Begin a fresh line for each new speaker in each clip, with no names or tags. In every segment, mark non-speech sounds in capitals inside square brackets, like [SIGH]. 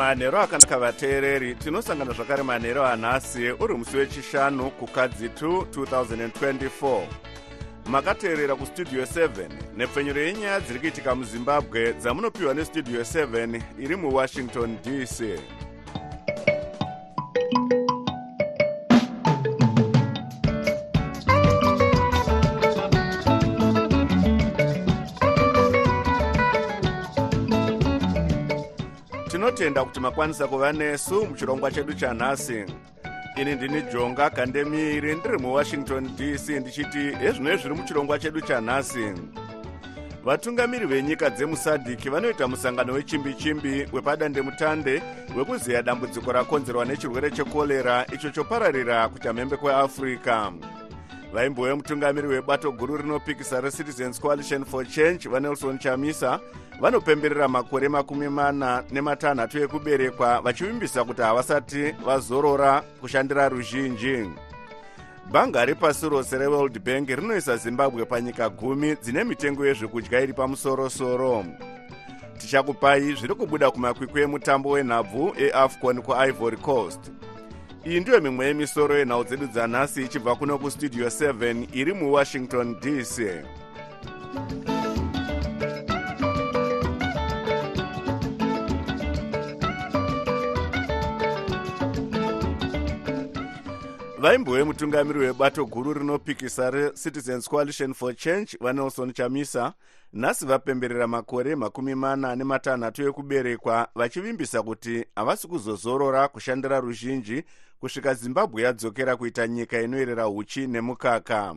manhero akanaka vateereri tinosangana zvakare manhero anhasi uri musi wechishanu kukadzi 2 2024 makateerera kustudio 7 nepfenyuro yenyaya dziri kuitika muzimbabwe dzamunopiwa nestudio 7 iri muwashington dc tinotenda kuti makwanisa kuva nesu muchirongwa chedu chanhasi. Ini ndini jonga kandemiri ndiri muwashington dc ndichiti hezvino zviri muchirongwa chedu chanhasi. Vatungamiri venyika dzemusadhiki vanoita musangano wechimbi-chimbi wepadandemutande wekuziya dambudziko rakonzerwa nechirwere chekorera icho chopararira kuchamhembe kweafrica vaimbouya mutungamiri webato guru rinopikisa recitizens coalition for change vanelson chamisa vanopemberera makore makumi mana nematanhatu ekuberekwa vachivimbisa kuti havasati vazorora kushandira ruzhinji. Bhanga repasi rose reworld bank rinoisa zimbabwe panyika gumi dzine mitengo yezvekudya iri pamusorosoro. Tichakupai zviri kubuda kumakwikwi emutambo wenhabvu eafcon kuivory coast. Iyi ndiyo mimwe yemisoro yenhau dzedu dzanhasi ichibva kuno kustudio 7 iri muwashington dc vaimbove mutungamiri webato guru rinopikisa recitizens coalition for change vanelson chamisa nhasi vapemberera makore makumi mana nematanhatu ekuberekwa vachivimbisa kuti havasi kuzozorora kushandira ruzhinji kusvika zimbabwe yadzokera kuita nyika inoyerera uchi nemukaka.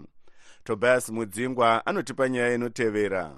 Tobias mudzingwa anotipa nyaya inotevera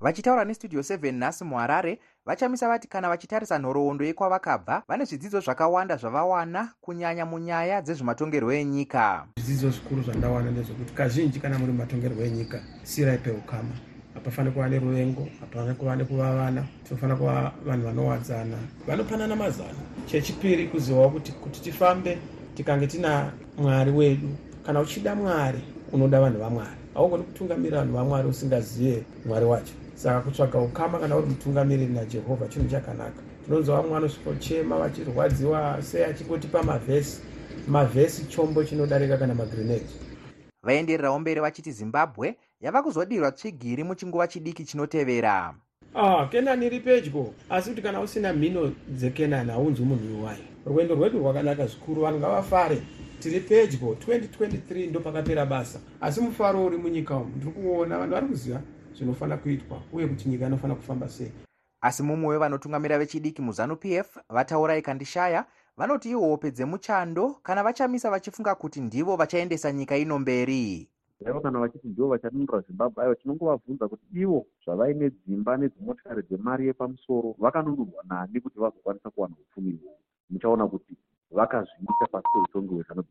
vachitaura nestudio 7 nhasi muharare vachamisa vati kana vachitarisa nhoroondo yekwavakabva vane zvidzidzo zvakawanda zvavawana kunyanya munyaya dzezvematongerwo enyika.
Zvidzidzo zvikuru zvandawana ndezvekuti kazhinji kana muri mumatongerwo enyika sirai peukama. Hapafaniri kuva neruvengo hapafaniri kuva nekuvavana tinofanira kuva vanhu vanowadzana. Vanopanana mazano chechipiri kuzivawo kuti kuti tifambe tikange tina mwari wedu. Kana uchida mwari unoda vanhu vamwari. Haugoni kutungamira vanhu vamwari usingazive mwari wacho saka kutsvaga ukama kana uri mutungamiriri najehovha chinhu chakanaka. Tinonzwa vamwe vanosvikochema vachirwadziwa sei achingotipa mavhesi mavhesi chombo chinodarika kana magrenade.
Vaendererawo mberi vachiti zimbabwe yava kuzodirwa tsvigiri muchinguva chidiki chinotevera.
Ah kenani iri pedyo asi kuti kana usina mhino dzekenani haunzi munhu iwayo rwendo rwedu rwakanaka zvikuru vanhu ngavafare. Tiri pedyo 2023 ndo pakapera basa. Asi mufaro uri munyika umu ndiri kuona vanhu vari kuziva zvinofanira kuitwa uye kuti nyika inofanira kufamba sei.
Asi mumwe wevanotungamira vechidiki muzanu p f vataura ikandishaya vanoti ihope dzemuchando kana vachamisa vachifunga kuti ndivo vachaendesa nyika ino mberi.
Ivo kana vachiti ndivo vachadinura zimbabwe aiwa tinongovabvunza kuti ivo zvavaine dzimba nedzimotikari dzemari yepamusoro vakanunurwa nani kuti vazokwanisa kuwana upfumi ihwohwo muchaona kuti vakazviita pasi peutongi hwezanupf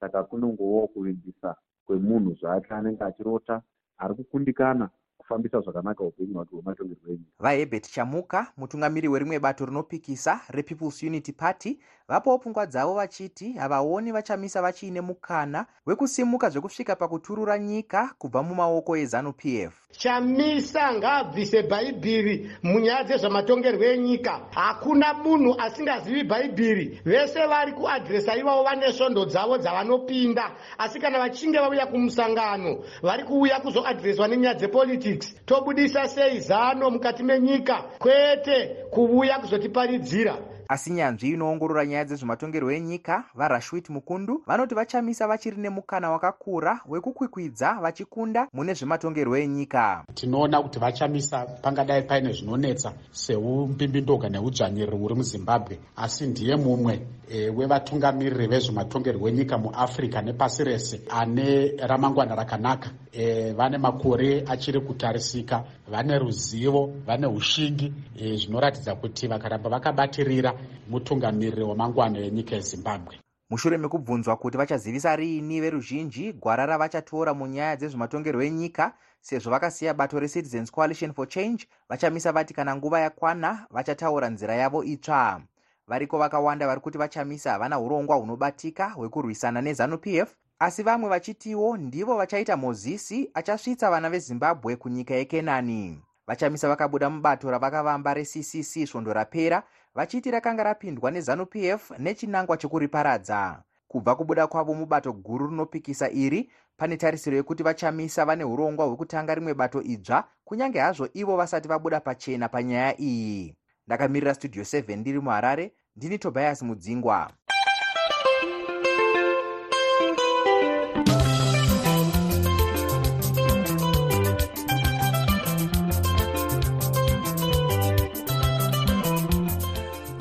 saka kunongovawo kuvimbisa kwemunhu zvake anenge achirota ari kukundikana kufambisa zvakanaka upenyu hwake hwematongerwo enyika.
Vahebert chamuka mutungamiri werimwe bato rinopikisa repeoples unity party vapawo pfungwa dzavo vachiti havaoni vachamisa vachiine mukana wekusimuka zvekusvika pakuturura nyika kubva mumaoko ezanup f.
Chamisa ngaabvise bhaibhiri munyaya dzezvamatongerwo enyika. Hakuna munhu asingazivi bhaibhiri vese vari kuadhiresa ivavo vane svondo dzavo dzavanopinda. Asi kana vachinge vauya kumusangano vari kuuya kuzoadhireswa nenyaya dzepolitics tobudisa sei zano mukati menyika? Kwete kuuya kuzotiparidzira
asi nyanzvi inoongorora nyaya dzezvematongerwo enyika varashwit mukundu vanoti vachamisa vachiri nemukana wakakura wekukwikwidza vachikunda mune zvematongerwo enyika.
Tinoona kuti vachamisa pangadai paine zvinonetsa seumbimbindoga neudzvanyiriri huri muzimbabwe asi ndiye mumwe e, wevatungamiriri vezvematongerwo enyika muafrica nepasi rese ane ramangwana rakanaka. E, vane makore achiri kutarisika vane ruzivo vane ushingi e, zvinoratidza kuti vakaramba vakabatirira mutungamiriri wamangwana enyika yezimbabwe.
Mushure mekubvunzwa kuti vachazivisa riini veruzhinji gwara ravachatora munyaya dzezvematongerwo enyika sezvo vakasiya bato recitizens coalition for change vachamisa vati kana nguva yakwana vachataura nzira yavo itsva. Variko vakawanda vari kuti vachamisa havana urongwa hunobatika hwekurwisana nezanup f asi vamwe vachitiwo ndivo vachaita mozisi achasvitsa vana vezimbabwe kunyika yekenani vachamisa vakabuda mubato ravakavamba reccc svondo rapera vachiti rakanga rapindwa nezanup f nechinangwa chekuriparadza kubva kubuda kwavo mubato guru rinopikisa iri pane tarisiro yekuti vachamisa vane urongwa hwekutanga rimwe bato idzva kunyange hazvo ivo vasati vabuda pachena panyaya iyi. Ndakamirira studio 7 ndiri muharare ndini tobias mudzingwa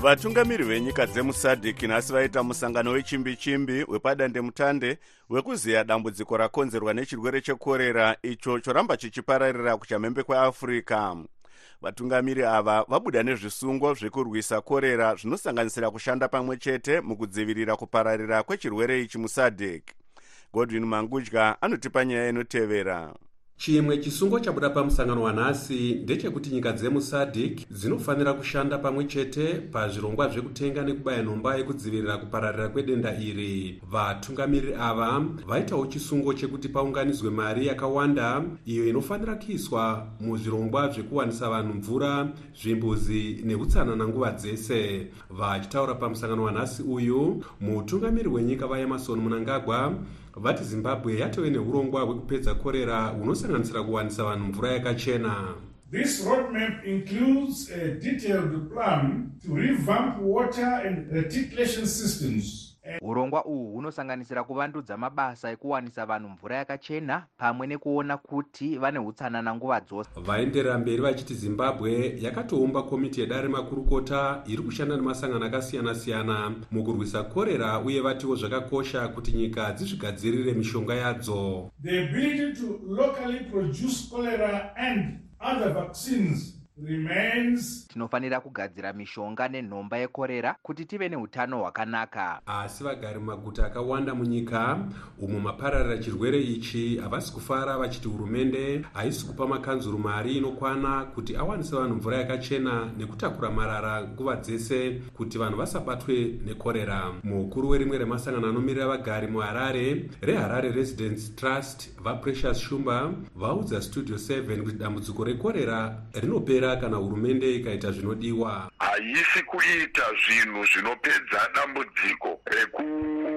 vatungamiri venyika dzemusadhiki nhasi vaita musangano wechimbi chimbi wepadandemutande wekuziya dambudziko rakonzerwa nechirwere chekorera. Icho choramba chichipararira kuchamhembe kweafrica vatungamiri ava vabuda nezvisungo zvekurwisa korera zvinosanganisira kushanda pamwe chete mukudzivirira kupararira kwechirwere ichi musadhik godwin mangudya anotipa nyaya inotevera
chimwe chisungo chabuda pamusangano wanhasi ndechekuti nyika dzemusadhik dzinofanira kushanda pamwe chete pazvirongwa zvekutenga nekubaya nhomba yekudzivirira kupararira kwedenda iri. Vatungamiriri ava vaitawo chisungo chekuti paunganidzwe mari yakawanda iyo inofanira kuiswa muzvirongwa zvekuwanisa vanhu mvura zvimbuzi neutsanana nguva dzese. Vachitaura pamusangano wanhasi uyu mutungamiri wenyika vaemarson munangagwa vati zimbabwe yatove neurongwa hwekupedza korera hunosanganisira kuwanisa vanhu mvura yakachena.
This roadmap includes a detailed plan to revamp water and reticulation systems
urongwa uhu hunosanganisira kuvandudza mabasa ekuwanisa vanhu mvura yakachena pamwe nekuona kuti vane utsanana nguva dzose.
Vaenderera mberi vachiti zimbabwe yakatoumba komiti yedare makurukota iri kushanda nemasangano akasiyana-siyana mukurwisa korera uye vatiwo zvakakosha kuti nyika dzizvigadzirire mishonga yadzo.
The ability to locally produce cholera and other vaccines
tinofanira kugadzira mishonga nenhomba yekorera kuti tive neutano hwakanaka.
Asi vagari mumaguta akawanda munyika umo mapararira chirwere ichi havasi kufara vachiti hurumende haisi kupa makanzuru mari inokwana kuti awanise vanhu mvura yakachena nekutakura marara nguva dzese kuti vanhu vasabatwe nekorera. Mukuru werimwe remasangano anomirira vagari muharare reharare residence trust vaprecious shumba vaudza studio 7 kuti dambudziko rekorera rinopera kana hurumende ikaita zvinodiwa?
Haisi kuita zvinhu zvinopedza dambudziko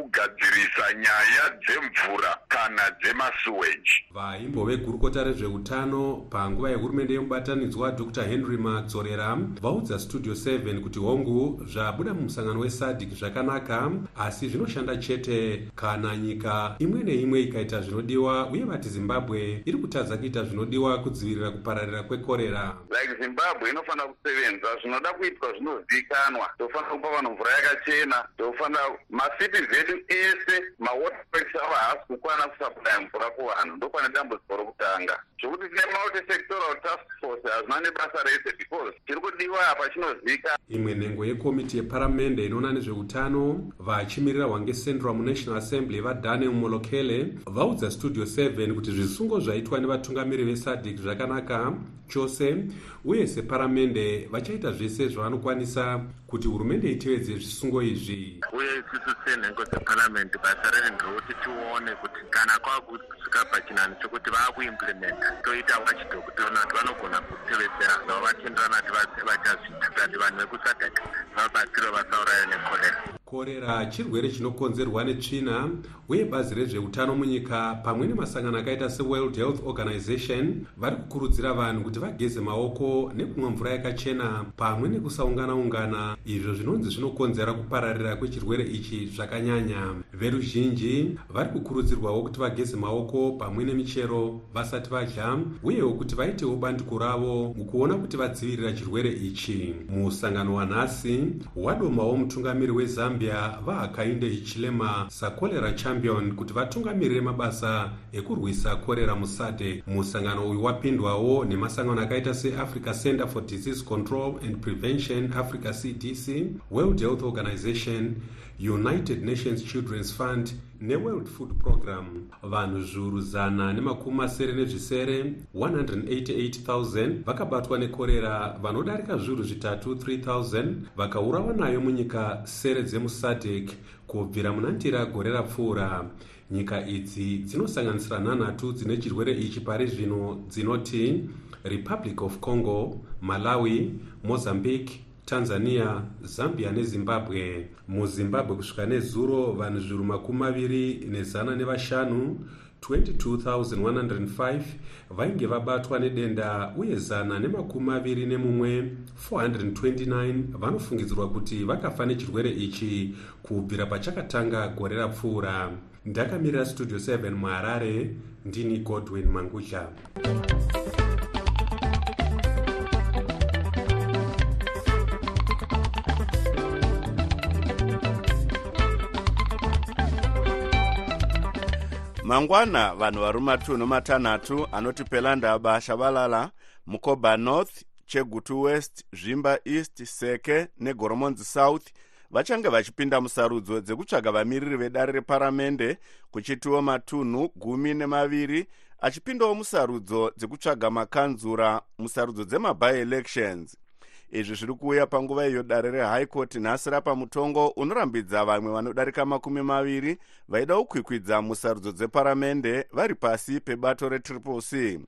rekugadzirisa nyaya dzemvura kana dzemasuweji.
Vaimbove gurukota rezveutano panguva yehurumende yemubatanidzwa dr. Henry madzorera vaudza studio 7 kuti hongu zvabuda mumusangano wesadhik zvakanaka asi zvinoshanda chete kana nyika imwe neimwe ikaita zvinodiwa uye vati zimbabwe iri kutadza kuita zvinodiwa kudzivirira kupararira kwekorera.
Like zimbabwe inofanira kusevenza zvinoda kuitwa zvinozivikanwa tofanira kupa vanhu mvura yakachena tofanira masiti zvedu ese mawaterworks ava haasi kukwana kusapulaya mvura kuvanhu ndokwane dambudziko rokutanga zvokuti tine multisectoral task force hazvina nebasa rese because chiri kudiwa apa chinozivikanwa
imwe nhengo yekomiti yeparamende inoona nezveutano vachimirira hwangesendra munational assembly vadaniel molokele vaudza studio 7 kuti zvisungo zvaitwa nevatungamiri vesadhik zvakanaka chose uye separamende vachaita zvese zvavanokwanisa kuti hurumende itevedze zvisungo izvi.
Uye isusu senhengo dzeparamende basa redu nderekuti tione kuti kana kwakusvika pachinhani chokuti vaakuimplimenta toita wachidhokutoona kuti vanogona kutevedzera zvavo vatenderana kuti vachazviita kuti vanhu vekusadhaka vabatsiro vasaurayo nekorera.
Korera chirwere chinokonzerwa netsvina uye bazi rezveutano munyika pamwe nemasangano akaita seworld health organization vari kukurudzira vanhu kuti vageze maoko nekumwa mvura yakachena pamwe nekusaungana-ungana. Izvo zvinonzi zvinokonzera kupararira kwechirwere ichi zvakanyanya. Veruzhinji vari kukurudzirwawo kuti vageze maoko pamwe nemichero vasati vadya uyewo kuti vaitewo bandiko ravo mukuona kuti vadzivirira chirwere ichi. Musangano wanhasi wadomawo mutungamiri wezambia zambia vahakainde hichilema sakorera champion kuti vatungamirire mabasa ekurwisa korera musadek musangano uyu wapindwawo nemasangano akaita seafrica center for disease control and prevention africa cdc world health organization united nations children's fund neworld food program vanhu zviuru zana nemakumi masere nezvisere 188000 vakabatwa nekorera vanodarika zviuru zvitatu 3000 vakaurawa nayo munyika sere dzemusadek kubvira munandira gore rapfuura. Nyika idzi dzinosanganisira nhanhatu dzine chirwere ichi pari zvino dzinoti republic of congo malawi mozambique tanzania zambia nezimbabwe. Muzimbabwe kusvika nezuro vanhu zviuru makumi maviri nezana nevashanu 22105 vainge vabatwa nedenda uye zana nemakumi maviri nemumwe 429 vanofungidzirwa kuti vakafa nechirwere ichi kubvira pachakatanga gore rapfuura. Ndakamirira studio 7 muharare ndini godwin mangusha
mangwana vanhu vari matunhu matanhatu anoti pelandaba shavalala mukoba north chegutu west zvimba east seke negoromonzi south vachange vachipinda musarudzo dzekutsvaga vamiriri vedare reparamende kuchitiwo matunhu gumi nemaviri achipindawo musarudzo dzekutsvaga makanzura musarudzo dzemabi-elections izvi zviri kuuya panguva iyo dare rehigh court nhasi rapa mutongo unorambidza vamwe vanodarika makumi maviri vaida kukwikwidza musarudzo dzeparamende vari pasi pebato retriple c.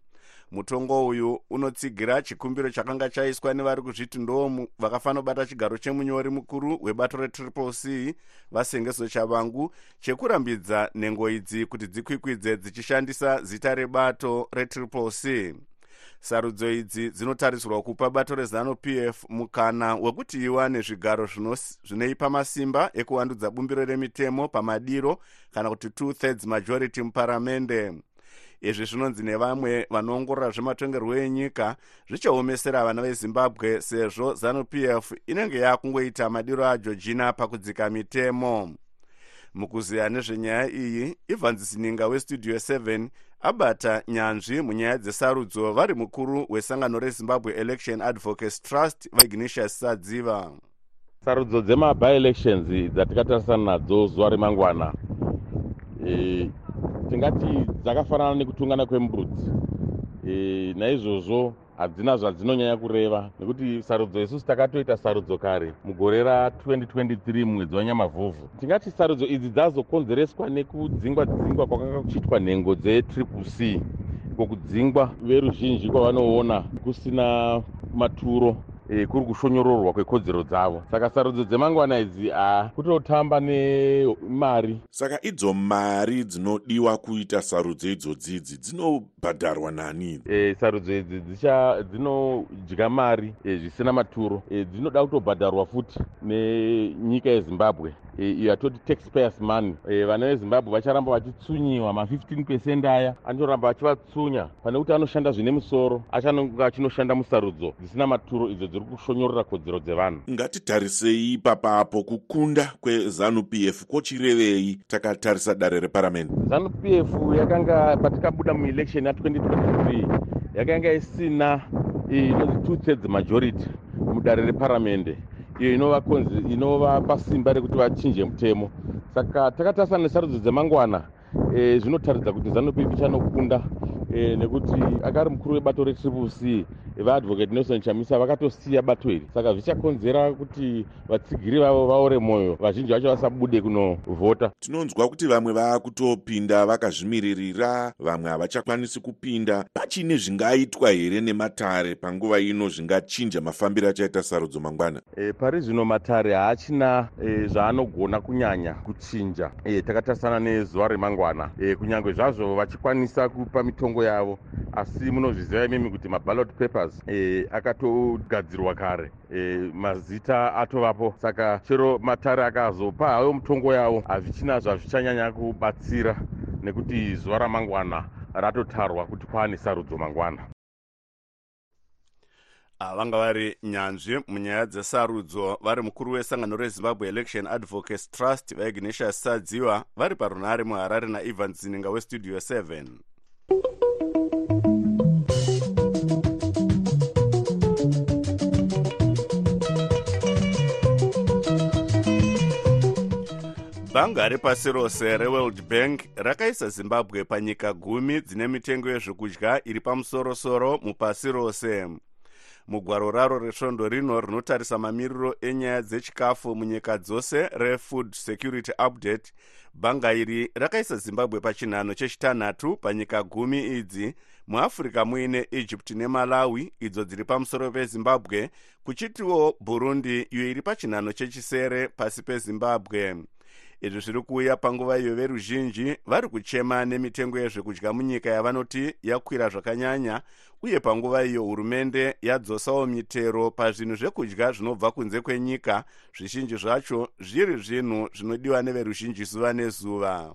Mutongo uyu unotsigira chikumbiro chakanga chaiswa nevari kuzviti ndo vakafanira kubata chigaro chemunyori mukuru webato retriple c vasengeso chavangu chekurambidza nhengo idzi kuti dzikwikwidze dzichishandisa zita rebato retriple c sarudzo idzi dzinotarisirwa kupa bato rezanup f mukana wekuti iwane zvigaro zvinoipa masimba ekuwandudza bumbiro remitemo pamadiro kana kuti two-thirds majority muparamende. Izvi zvinonzi nevamwe vanoongorora zvematongerwo enyika zvichaomesera vana vezimbabwe sezvo zanup f inenge yakungoita madiro ageorgina pakudzika mitemo mukuziya nezvenyaya iyi ivhanzisininga westudio 7 abata nyanzvi munyaya dzesarudzo vari mukuru wesangano rezimbabwe election advocates trust vaignatius sadziva.
Sarudzo dzemabi-elections dzatikatarisana nadzo zuva remangwana. E, tingati dzakafanana nekutungana kwembudzi. E, naizvozvo hadzina zvadzinonyanya kureva. Nekuti sarudzo isusu takatoita sarudzo kare mugore ra2023 mumwedzi wanyamavhuvhu. Tingati sarudzo idzi dzazokonzereswa nekudzingwa dzingwa kwakanga kuchiitwa nhengo dzetriple c. Iko kudzingwa veruzhinji kwavanoona kusina maturo e, kuri kushonyororwa kwekodzero dzavo. Saka sarudzo dzemangwana idzi a kutotamba nemari.
Saka idzo mari dzinodiwa kuita sarudzo idzodzidzi dzinobhadharwa nani?
E, sarudzo idzi dzinodya mari e, zvisina maturo. E, dzinoda kutobhadharwa futi nenyika yezimbabwe. Iyo yatoti taxpayers money. Vana vezimbabwe vacharamba vachitsunyiwa ma15 pecend aya. Anoramba vachivatsunya. Pane kuti anoshanda zvine musoro achanonga achinoshanda musarudzo. Dzisina maturo idzo dziri kushonyorora kodzero dzevanhu.
Ngatitarisei ipapapo kukunda kwezanup f kochirevei takatarisa dare reparamende.
Zanup f yakanga patikabuda muelection ya2023 yakanga isina inonzi two thirds majority mudare reparamende. Iyo inova konzi inova pasimba rekuti vachinje mutemo. Saka takatarisana nesarudzo dzemangwana e, zvinotaridza kuti zanup f ichanokunda e, nekuti akari mukuru webato retriple c vaadvocate nelson chamisa vakatosiya bato iri saka zvichakonzera kuti vatsigiri vavo vaore mwoyo vazhinji vacho vasabude kunovhota.
Tinonzwa kuti vamwe vaakutopinda vakazvimiririra vamwe havachakwanisi kupinda. Pachine zvingaitwa here nematare panguva ino zvingachinja mafambiro achaita sarudzo mangwana?
E, pari zvino matare haachina e, zvaanogona kunyanya kuchinja. E, takatarisana nezuva remangwana. E, kunyange zvazvo vachikwanisa kupa mitongo yavo asi munozviziva imimi kuti maballot papers e, akatogadzirwa kare. E, mazita atovapo saka chero matare akazopa hayo mutongo yavo hazvichina zvazvichanyanya kubatsira nekuti zuva ramangwana ratotarwa kuti kwaane sarudzo mangwana.
Vanga vari nyanzvi munyaya dzesarudzo vari mukuru wesangano rezimbabwe election advocates trust vaignatius sadziwa vari parunhare muharare naivans zininga westudio 7 bhanga repasi rose reworld bank rakaisa zimbabwe panyika gumi dzine mitengo yezvekudya iri pamusorosoro mupasi rose mugwaro raro resvondo rino rinotarisa mamiriro enyaya dzechikafu munyika dzose refood security update. Bhanga iri rakaisa zimbabwe pachinhano chechitanhatu panyika gumi idzi. Muafrica muine egypt nemalawi idzo dziri pamusoro pezimbabwe kuchitiwo burundi iyo iri pachinhano chechisere pasi pezimbabwe izvi zviri kuuya panguva iyo veruzhinji vari kuchema nemitengo yezvekudya munyika yavanoti yakwira zvakanyanya uye panguva iyo hurumende yadzosawo mitero pazvinhu zvekudya zvinobva kunze kwenyika. Zvizhinji zvacho zviri zvinhu zvinodiwa neveruzhinji zuva nezuva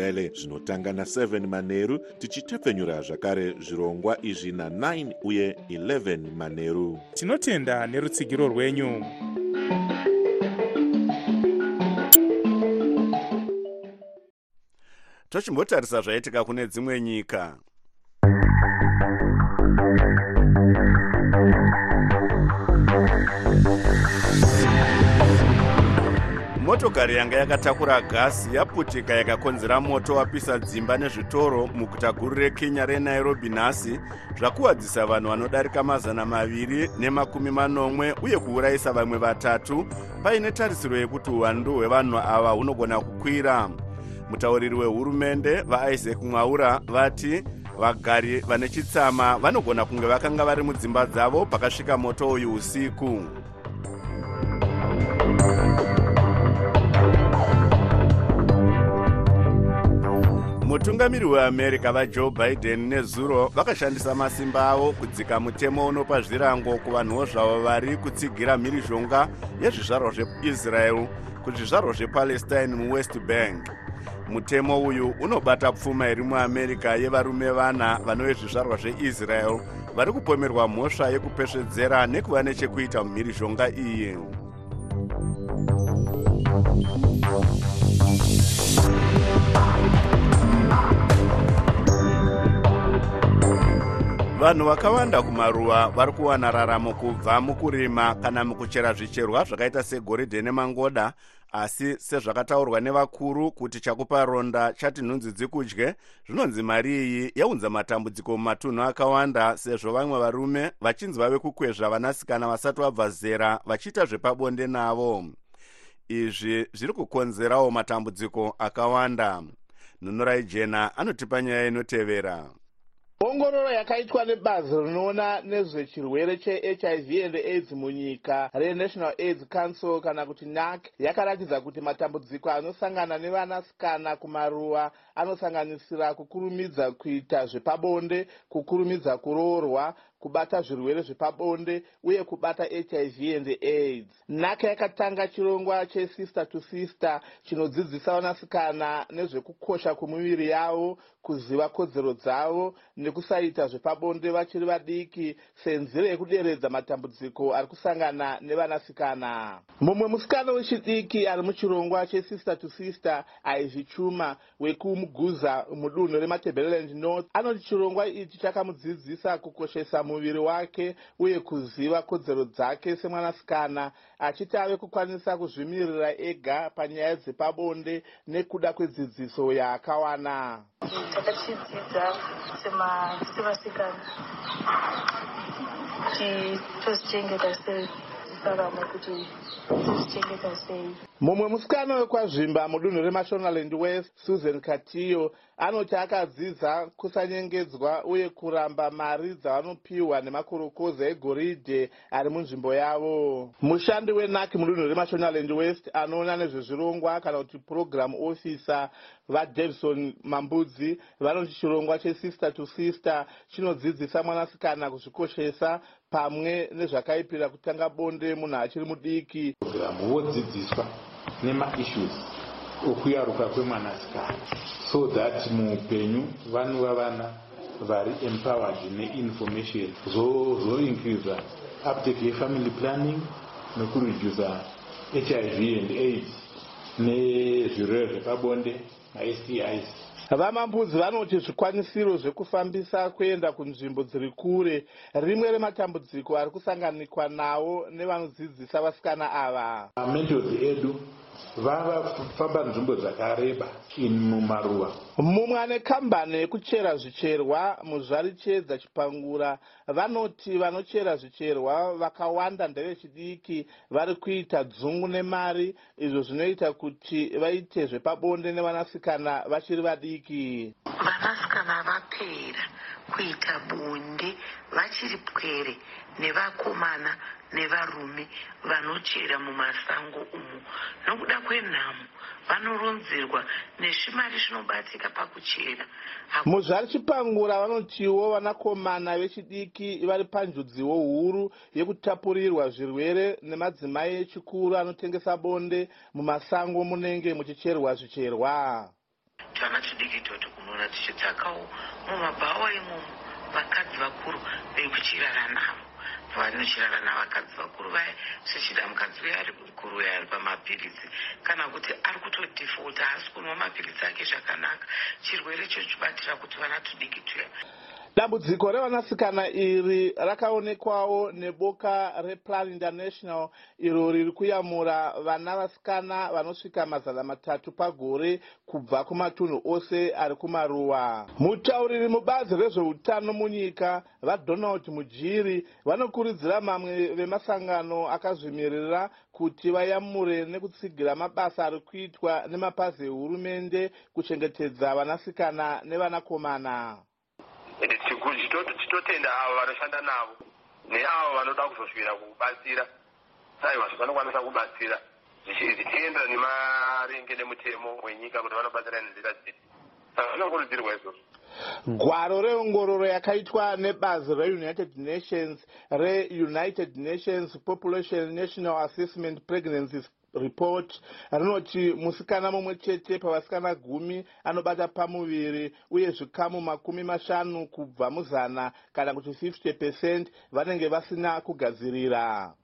nendebele zvinotanga na7 manheru tichitepfenyura zvakare zvirongwa izvi na9 uye 11 manheru
tinotenda nerutsigiro rwenyu.
Tochimbotarisa zvaitika kune dzimwe nyika motokari yanga yakatakura gasi yaputika yakakonzera moto wapisa dzimba nezvitoro muguta guru rekenya renairobi nhasi zvakuwadzisa vanhu vanodarika mazana maviri nemakumi manomwe uye kuurayisa vamwe vatatu. Paine tarisiro yekuti uwandu hwevanhu ava hunogona kukwira. Mutauriri wehurumende vaisaac mwaura vati vagari vane chitsama vanogona kunge vakanga vari mudzimba dzavo pakasvika moto uyu usiku mutungamiri weamerica vajoe biden nezuro vakashandisa masimba avo kudzika mutemo unopa zvirango kuvanhuwo zvavo vari kutsigira mhirizhonga yezvizvarwa zveisrael kuzvizvarwa zvepalestine muwest bank. mutemo uyu unobata pfuma iri muamerica yevarume vana vanove zvizvarwa zveisrael vari kupomerwa mhosva yekupesvedzera nekuva nechekuita mumhirizhonga iyi vanhu vakawanda kumaruwa vari kuwana raramo kubva mukurima kana mukuchera zvicherwa zvakaita segoridhe nemangoda asi sezvakataurwa nevakuru kuti chakupa ronda chati nhunzi dzikudye zvinonzi mari iyi yaunza matambudziko mumatunhu akawanda sezvo vamwe varume vachinzi vave kukwezva vanasikana vasati vabva zera vachiita zvepabonde navo. Izvi zviri kukonzerawo matambudziko akawanda. Nhunurai jena anotipa nyaya inotevera
ongororo yakaitwa nebazi rinoona nezvechirwere chehiv and aids munyika renational aids council kana kuti nac yakaratidza kuti matambudziko anosangana nevanasikana kumaruwa anosanganisira kukurumidza kuita zvepabonde kukurumidza kuroorwa kubata zvirwere zvepabonde uye kubata hiv and aids. Naka yakatanga chirongwa chesister to sister chinodzidzisa vanasikana nezvekukosha kwemiviri yavo kuziva kodzero dzavo nekusaita zvepabonde vachiri vadiki. Senzira yekuderedza matambudziko ari kusangana nevanasikana. Mumwe musikana wechidiki ari muchirongwa chesister to sister ivy chuma wekumuguza mudunhu rematebeleland north. Anoti chirongwa ichi chakamudzidzisa kukoshesa muviri wake uye kuziva kodzero dzake semwanasikana achiti ave kukwanisa kuzvimirira ega panyaya dzepabonde nekuda kwedzidziso yaakawana
kusema sika kitosi chenge vamwe kuti tozvichengeta sei.
Mumwe musikana wekwazvimba mudunhu remashonaland west susan katiyo anoti akadzidza kusanyengedzwa uye kuramba mari dzavanopiwa nemakurokoza egoridhe ari munzvimbo yavo. Mushandi wenaki mudunhu remashonaland west anoona nezvezvirongwa kana kuti program officer vadavison mambudzi vanoti chirongwa chesister to sister chinodzidzisa mwanasikana kuzvikoshesa pamwe nezvakaipira kutanga bonde munhu achiri mudiki.
Vodzidziswa nemaissues okuyaruka kwemwanasikana. So that muupenyu vanova vana vari empowered neinformation zoincreasa zo uptake yefamily planning nekuredusa hiv and aids nezvirwere zvepabonde mastis
vamambudzi vanoti zvikwanisiro zvekufambisa kuenda kunzvimbo dziri kure rimwe rematambudziko ari kusanganikwa nawo nevanodzidzisa vasikana ava.
Mentors edu vava kufamba nzvimbo dzakareba in mumaruwa
mumwe ane kambani yekuchera zvicherwa muzvarichedza chipangura vanoti vanochera zvicherwa vakawanda ndevechidiki vari kuita dzungu nemari izvo zvinoita kuti vaite zvepabonde nevanasikana vachiri vadiki.
Vanasikana vapera kuita bonde vachiri pwere nevakomana nevarume vanochera mumasango umo nokuda kwenhamo vanoronzerwa nezvimari zvinobatika pakuchera.
Muzvari chipangura vanotiwo vanakomana vechidiki vari panjudziwo huru yekutapurirwa zvirwere nemadzimai echikuru anotengesa bonde mumasango munenge muchicherwa zvicherwa.
Tana tidiki toto kunoona tichidzakawo mumabhawa imomo vakadzi vakuru vekuchirara navo vanochirana navakadzi vakuru vaya zvichida mukadzi uyo ari mukuru uyo ari pamapirisi kana kuti ari kutodhifauta haasi kunwa mapirisi ake zvakanaka. Chirwere chochibatira kuti vana tudiki tuya
dambudziko revanasikana iri rakaonekwawo neboka replan international iro riri kuyamura vana vasikana vanosvika mazana matatu pagore kubva kumatunhu ose ari kumaruwa. Mutauriri mubazi rezveutano munyika vadonald mujiri vanokurudzira mamwe vemasangano akazvimirira kuti vayamure nekutsigira mabasa ari kuitwa nemapazi ehurumende kuchengetedza vanasikana nevanakomana
tichitotenda avo vanoshanda navo neavo vanoda kuzosvira kubatsira. Aiwa zvavanokwanisa kubatsira. Zvichienda nemarenge nemutemo wenyika kuti vanobatsira nenzira dzipi saka zvinokurudzirwa izvozvo.
Gwaro reongororo yakaitwa nebazi reunited nations reunited nations population national assessment pregnancy report rinoti musikana mumwe chete pavasikana gumi anobata pamuviri uye zvikamu makumi mashanu kubva muzana kana kuti 50 pecent vanenge vasina kugadzirira.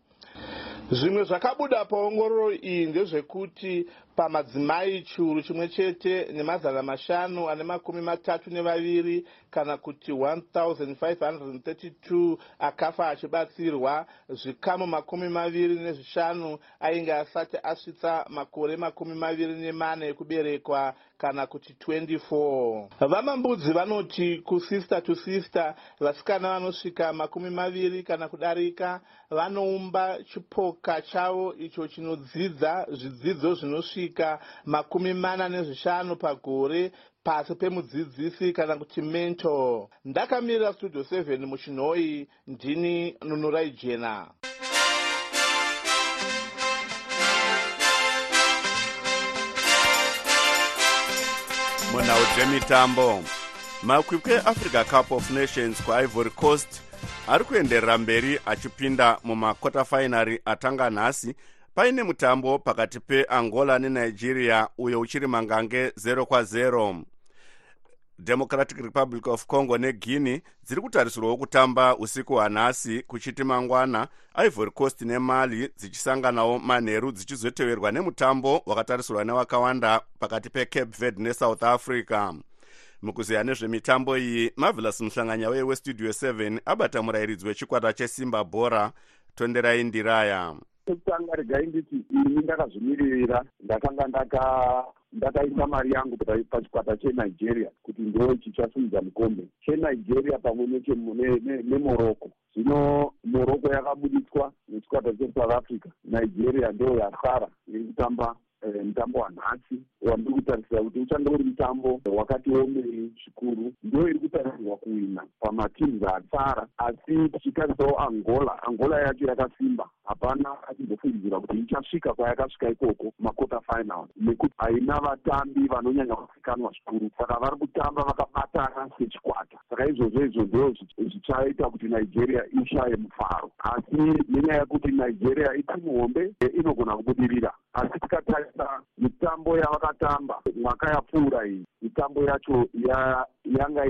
Zvimwe zvakabuda paongororo iyi ndezvekuti pamadzimai chiuru chimwe chete nemazana mashanu ane makumi matatu nevaviri kana kuti 1532 akafa achibatsirwa. Zvikamu makumi maviri nezvishanu ainge asati asvitsa makore makumi maviri nemane ekuberekwa kana kuti 24 vamambudzi vanoti kusister to sister vasikana vanosvika makumi maviri kana kudarika vanoumba chipoka chavo icho chinodzidza zvidzidzo zvinosvika makumi mana nezvishanu pagore pasi pemudzidzisi kana kuti mentor. Ndakamirira studio 7 muchinhoi ndini nunurai jena
munhau dzemitambo makwikwi eafrica cup of nations kuivory coast ari kuenderera mberi achipinda mumakota-fainari atanga nhasi paine mutambo pakati peangola nenigeria uyo uchiri mangange 0 kwa0 democratic republic of congo neguinea dziri kutarisirwawo kutamba usiku hwanhasi kuchiti mangwana ivory coast nemali dzichisanganawo manheru dzichizoteverwa nemutambo wakatarisirwa newakawanda pakati pecape verde nesouth africa. Mukuziya nezvemitambo iyi marvelous muhlanganya wewestudio 7 abata murayiridzi wechikwata chesimba bhora tonderai ndiraya
chekutanga regai nditi ini ndakazvimiririra ndakanga ndaka ndakaisa mari yangu pachikwata chenigeria kuti ndo chichasimudza mukombe. Chenigeria pamwe nemorocco zvino morocco yakabudiswa nechikwata chesouth africa. Nigeria ndo yasara iri kutamba mutambo wanhasi. Wandiri kutarisira kuti uchange uri mutambo wakati omei zvikuru ndo iri kutarisirwa kuwina pamatims atsara asi tichitarisawo angola. Angola yacho yakasimba. Hapana achimbofungidzira kuti ichasvika kwayakasvika ikoko makota final. Nekuti haina vatambi vanonyanya kuzikanwa zvikuru. Saka vari kutamba vakabatana sechikwata. Saka izvozvo izvozvo zvichaita kuti nigeria ishaye mufaro. Asi nenyaya yekuti nigeria itimu hombe inogona kubudirira. Asi tikatarisa mitambo yavakatamba mwaka yapfuura iyi. Mitambo yacho yanga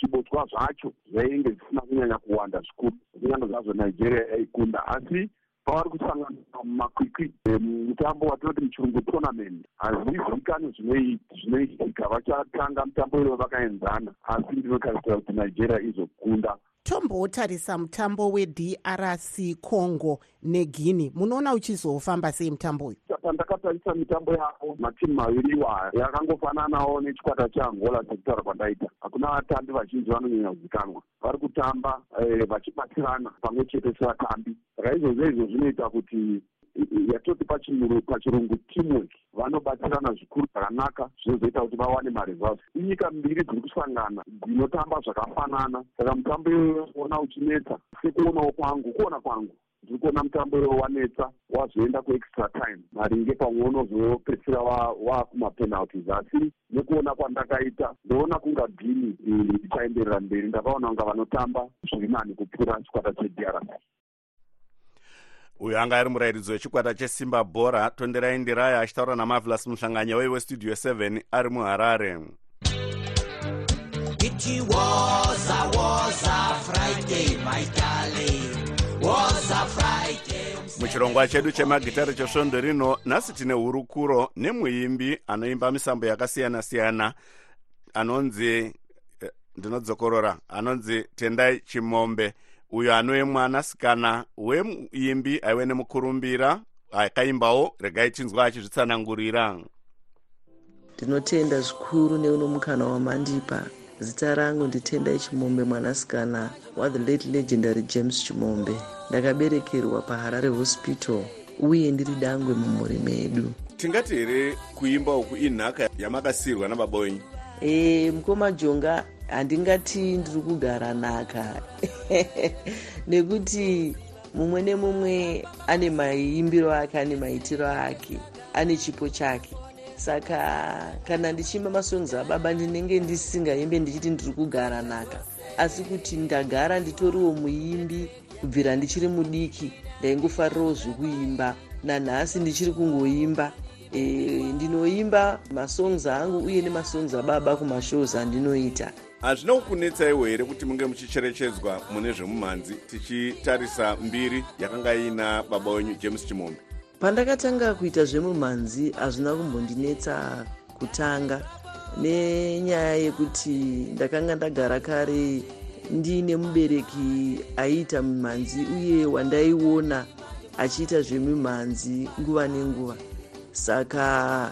zvibotswa zvacho zvainge zvisina kunyanya kuwanda zvikuru kunyange zvazvo nigeria yaikunda. Asi pavari kusangana mumakwikwi mutambo watinoti muchirungu tournament hazvizivikani zvinoitika. Vachatanga mutambo ivo vakaenzana. Asi ndinotarisira kuti nigeria izokunda
tombotarisa mutambo wedrc congo neguinea munoona uchizofamba sei mutambo uyu?
Pandakatarisa mitambo yavo matimu maviri iwa yakangofananawo nechikwata cheangola sekutaura kwandaita hakuna vatambi vazhinji vanonyanya kuzikanwa. Vari kutamba eh, vachibatsirana pamwe chete sevatambi. Saka izvozvo izvo zvinoita kuti yatoti pachirungu teamwork vanobatsirana zvikuru zvakanaka zvinozoita kuti vawane maresults inyika mbiri dziri kusangana dzinotamba zvakafanana. Saka mutambo iyoona uchinetsa sekuonawo kwangu kuona kwangu ndiri kuona mutambo iwo wanetsa wazoenda kuextra time. Maringe pamwe unozopedzisira wakumapenalties asi nekuona kwandakaita ndoona kunga gini ichaenderera mberi. Ndakaona kunga vanotamba zviri nani kupfuura chikwata chedrc
uyo anga ari murayiridzi wechikwata chesimba bhora tonderai ndiraya achitaura namavelas muhlanganya wei westudio 7 ari muharare. Muchirongwa chedu chemagitari chesvondo rino nhasi tine hurukuro nemuimbi anoimba misambo yakasiyana-siyana anonzi eh, ndinodzokorora anonzi tendai chimombe uyo anove mwanasikana wemuimbi aive nemukurumbira akaimbawo regai tinzwa achizvitsanangurira.
Ndinotenda zvikuru neuno mukana wamandipa. Zita rangu nditendai chimombe mwanasikana wathe late legendary james chimombe. Ndakaberekerwa paharare hospital uye ndiri dangwe mumhuri medu.
Tingati here kuimba uku inhaka yamakasiyirwa nababa wenyu?
E, mukoma jonga handingati ndiri kugara nhaka. [LAUGHS] Nekuti mumwe nemumwe ane maimbiro ake ane maitiro ake ane chipo chake. Saka kana ndichiimba masongs ababa ndinenge ndisingaimbe ndichiti ndiri kugara nhaka. Asi kuti ndagara nditoriwo muimbi kubvira ndichiri mudiki ndaingofarirawo zvekuimba nanhasi ndichiri kungoimba e, ndinoimba masongs angu uye nemasongs ababa kumashows andinoita
hazvina kukunetsaiwo here kuti munge muchicherechedzwa mune zvemumhanzi tichitarisa mbiri yakanga iina baba wenyu james chimombe?
Pandakatanga kuita zvemumhanzi hazvina kumbondinetsa kutanga. Nenyaya yekuti ndakanga ndagara kare ndiine mubereki aiita mumhanzi uye wandaiona achiita zvemumhanzi nguva nenguva. Saka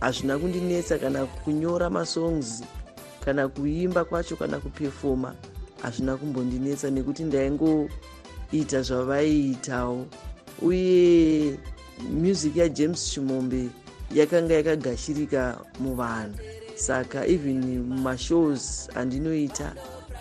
hazvina kundinetsa kana kunyora masongs kana kuimba kwacho kana kupefoma hazvina kumbondinetsa nekuti ndaingoita zvavaiitawo. Uye music yajames chimombe yakanga yakagashirika muvanhu. Saka even mumashows andinoita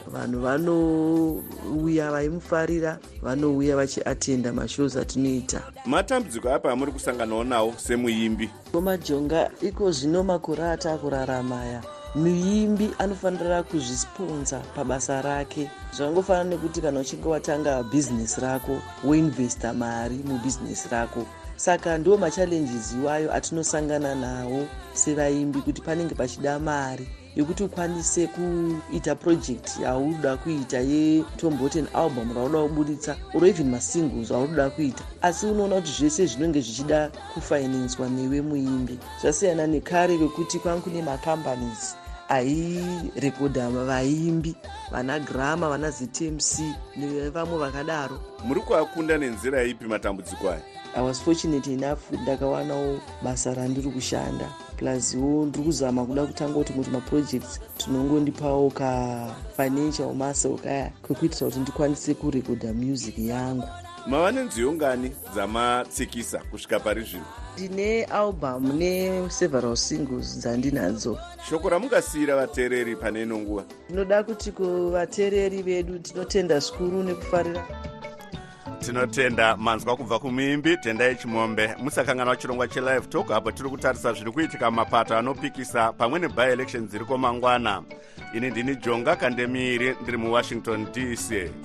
vanhu vanouya vaimufarira vanouya vachiatenda mashows atinoita.
Matambudziko apa amuri kusanganawo nawo semuimbi?
Komajonga iko zvino makore ataakurarama muimbi anofanira kuzvisponza pabasa rake. Zvangofanana nekuti kana uchinge watanga bhizinesi rako woinvesta mari mubhizinesi rako. Saka ndo machallenges iwayo atinosangana nawo sevaimbi kuti panenge pachida mari yekuti ukwanise kuita project yauda kuita yetomboten album rauda kubuditsa or even masingles aunoda kuita. Asi unoona kuti zvese zvinenge zvichida kufinanswa newe muimbi. Zvasiyana nekare kwekuti kwanga kune macompanies airekodha vaimbi vana grama vana ztmc nevamwe vakadaro.
Muri kuakunda nenzira ipi matambudziko aya?
I was fortunate enough ndakawanawo basa randiri kushanda pluswo ndiri kuzama kuda kutanga kuti kuti maprojects tinongondipawo kafinancial muscle kaya kwekuitira kuti ndikwanise kurekodha music yangu.
Mava nenziyo ngani dzamatsikisa kusvika pari zvino
ndine album neseveral singles dzandinadzo.
Shoko ramungasiyira vateereri pane ino nguva.
Ndinoda kuti kuvateereri vedu tinotenda zvikuru nekufarira.
Tinotenda manzwa kubva kumuimbi tendai chimombe. Musakanganwa chirongwa chelive talk apo tiri kutarisa zviri kuitika mumapato anopikisa pamwe nebielections dziriko mangwana. Ini ndini jonga kandemiiri ndiri muwashington dc